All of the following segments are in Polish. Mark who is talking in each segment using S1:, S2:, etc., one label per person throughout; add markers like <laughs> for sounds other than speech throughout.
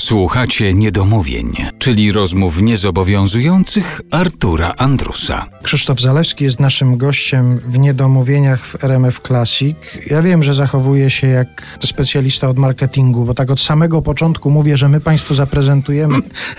S1: Słuchacie niedomówień, czyli rozmów niezobowiązujących Artura Andrusa.
S2: Krzysztof Zalewski jest naszym gościem w Niedomówieniach w RMF Classic. Ja wiem, że zachowuje się jak specjalista od marketingu, bo tak od samego początku mówię, że my Państwu zaprezentujemy,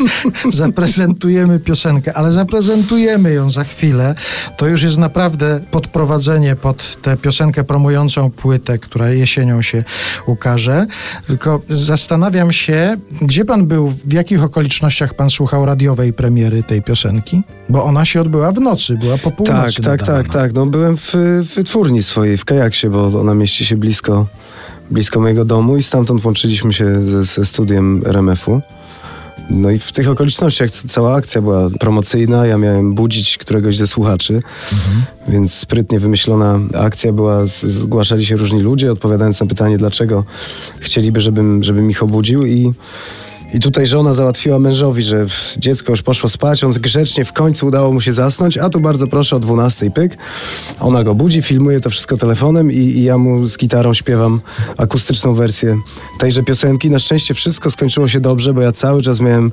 S2: <laughs> zaprezentujemy piosenkę, ale zaprezentujemy ją za chwilę. To już jest naprawdę podprowadzenie pod tę piosenkę promującą płytę, która jesienią się ukaże. Tylko zastanawiam się, gdzie pan był, w jakich okolicznościach pan słuchał radiowej premiery tej piosenki? Bo ona się odbyła w nocy, była po północy.
S3: Tak, tak, tak, tak. No byłem w, w wytwórni swojej, w Kajaksie, bo ona mieści się blisko, blisko mojego domu i stamtąd łączyliśmy się ze, ze studiem RMF-u. No i w tych okolicznościach cała akcja była promocyjna. Ja miałem budzić któregoś ze słuchaczy, mhm. więc sprytnie wymyślona akcja była. Zgłaszali się różni ludzie, odpowiadając na pytanie, dlaczego chcieliby, żebym, żebym ich obudził i i tutaj żona załatwiła mężowi, że dziecko już poszło spać, on grzecznie w końcu udało mu się zasnąć, a tu bardzo proszę o 12 pyk. Ona go budzi, filmuje to wszystko telefonem i, i ja mu z gitarą śpiewam akustyczną wersję tejże piosenki. Na szczęście wszystko skończyło się dobrze, bo ja cały czas miałem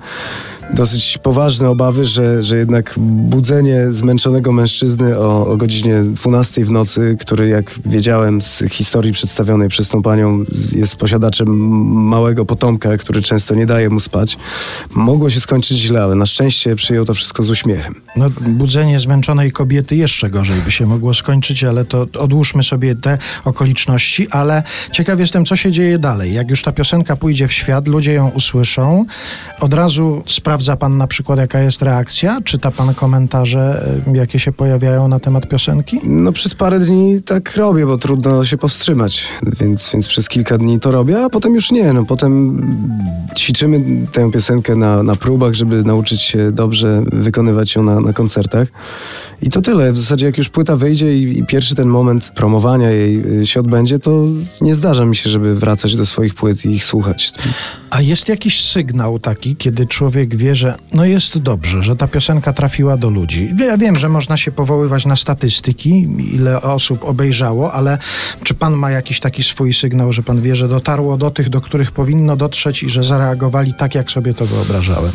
S3: dosyć poważne obawy, że, że jednak budzenie zmęczonego mężczyzny o, o godzinie 12 w nocy, który jak wiedziałem z historii przedstawionej przez tą panią jest posiadaczem małego potomka, który często nie daje mu spać, mogło się skończyć źle, ale na szczęście przyjął to wszystko z uśmiechem.
S2: No, budzenie zmęczonej kobiety jeszcze gorzej by się mogło skończyć, ale to odłóżmy sobie te okoliczności, ale ciekaw jestem, co się dzieje dalej. Jak już ta piosenka pójdzie w świat, ludzie ją usłyszą, od razu sprawa Sprawdza pan na przykład, jaka jest reakcja? Czyta pan komentarze, y, jakie się pojawiają na temat piosenki?
S3: No przez parę dni tak robię, bo trudno się powstrzymać, więc, więc przez kilka dni to robię, a potem już nie. No potem ćwiczymy tę piosenkę na, na próbach, żeby nauczyć się dobrze wykonywać ją na, na koncertach. I to tyle. W zasadzie jak już płyta wyjdzie i, i, pierwszy ten moment promowania jej y, się odbędzie, to nie zdarza mi się, żeby wracać do swoich płyt i ich słuchać.
S2: A jest jakiś sygnał taki, kiedy człowiek wie, że no jest dobrze, że ta piosenka trafiła do ludzi. Ja wiem, że można się powoływać na statystyki, ile osób obejrzało, ale czy pan ma jakiś taki swój sygnał, że pan wie, że dotarło do tych, do których powinno dotrzeć i że zareagowali tak, jak sobie to wyobrażałem?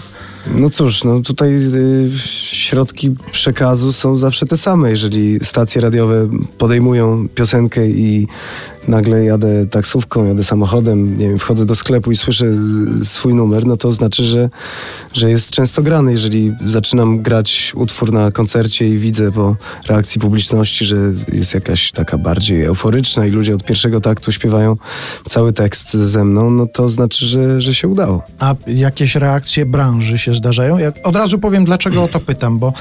S3: No cóż, no tutaj y, środki przekazu są zawsze te same. Jeżeli stacje radiowe podejmują piosenkę i nagle jadę taksówką, jadę samochodem, nie wiem, wchodzę do sklepu i słyszę swój numer, no to znaczy, że, że jest często grany. Jeżeli zaczynam grać utwór na koncercie i widzę po reakcji publiczności, że jest jakaś taka bardziej euforyczna i ludzie od pierwszego taktu śpiewają cały tekst ze mną, no to znaczy, że, że się udało.
S2: A jakieś reakcje branży się zdarzają? Ja od razu powiem, dlaczego o to pytam, bo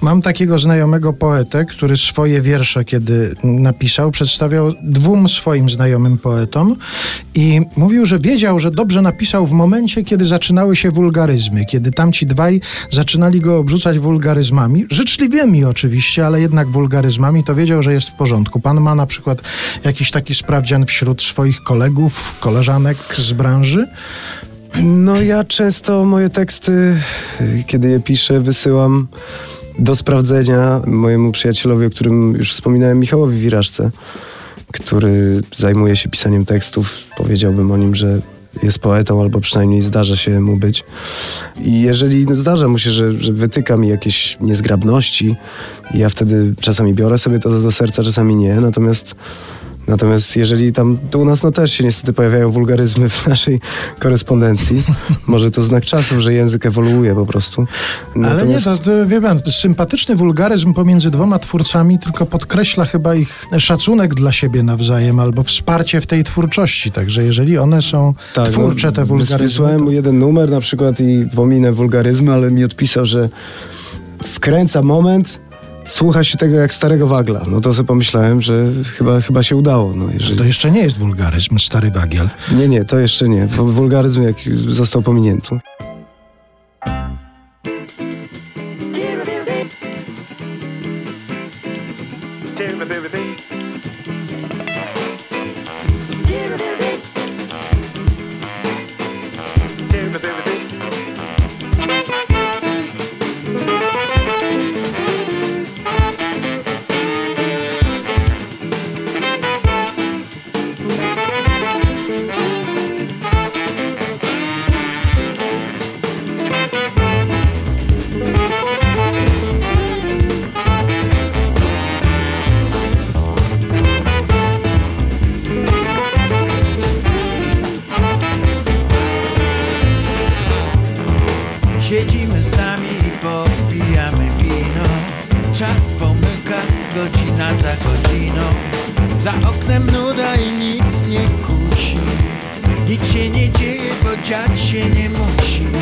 S2: mam takiego znajomego poetę, który swoje wiersze, kiedy napisał, przedstawiał dwóm swoim znajomym poetom i mówił, że wiedział, że dobrze napisał w momencie, kiedy zaczynały się wulgaryzmy, kiedy tamci dwaj zaczynali go obrzucać wulgaryzmami, życzliwymi oczywiście, ale jednak wulgaryzmami, to wiedział, że jest w porządku. Pan ma na przykład jakiś taki sprawdzian wśród swoich kolegów, koleżanek z branży?
S3: No ja często moje teksty, kiedy je piszę, wysyłam do sprawdzenia mojemu przyjacielowi, o którym już wspominałem, Michałowi Wirażce, który zajmuje się pisaniem tekstów. Powiedziałbym o nim, że jest poetą, albo przynajmniej zdarza się mu być. I jeżeli no, zdarza mu się, że, że wytyka mi jakieś niezgrabności, ja wtedy czasami biorę sobie to do serca, czasami nie. Natomiast Natomiast jeżeli tam, to u nas no też się niestety pojawiają wulgaryzmy w naszej korespondencji. <laughs> Może to znak czasów, że język ewoluuje po prostu.
S2: Natomiast... Ale nie, to, to wie pan, sympatyczny wulgaryzm pomiędzy dwoma twórcami tylko podkreśla chyba ich szacunek dla siebie nawzajem albo wsparcie w tej twórczości. Także jeżeli one są tak, twórcze, no, te wulgaryzmy...
S3: Wysłałem mu jeden numer na przykład i pominę wulgaryzmy, ale mi odpisał, że wkręca moment, słucha się tego jak starego wagla. No to sobie pomyślałem, że chyba, chyba się udało. No,
S2: jeżeli... To jeszcze nie jest wulgaryzm, stary wagiel.
S3: Nie, nie, to jeszcze nie. Wulgaryzm jak został pominięty.
S4: Give Siedzimy sami i popijamy wino. Czas pomyka, godzina za godziną. Za oknem nuda i nic nie kusi. Nic się nie dzieje, bo dziać się nie musi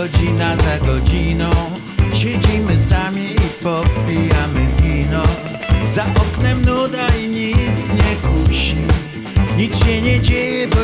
S4: godzina za godziną. Siedzimy sami i popijamy wino. Za oknem nuda i nic nie kusi. Nic się nie dzieje, bo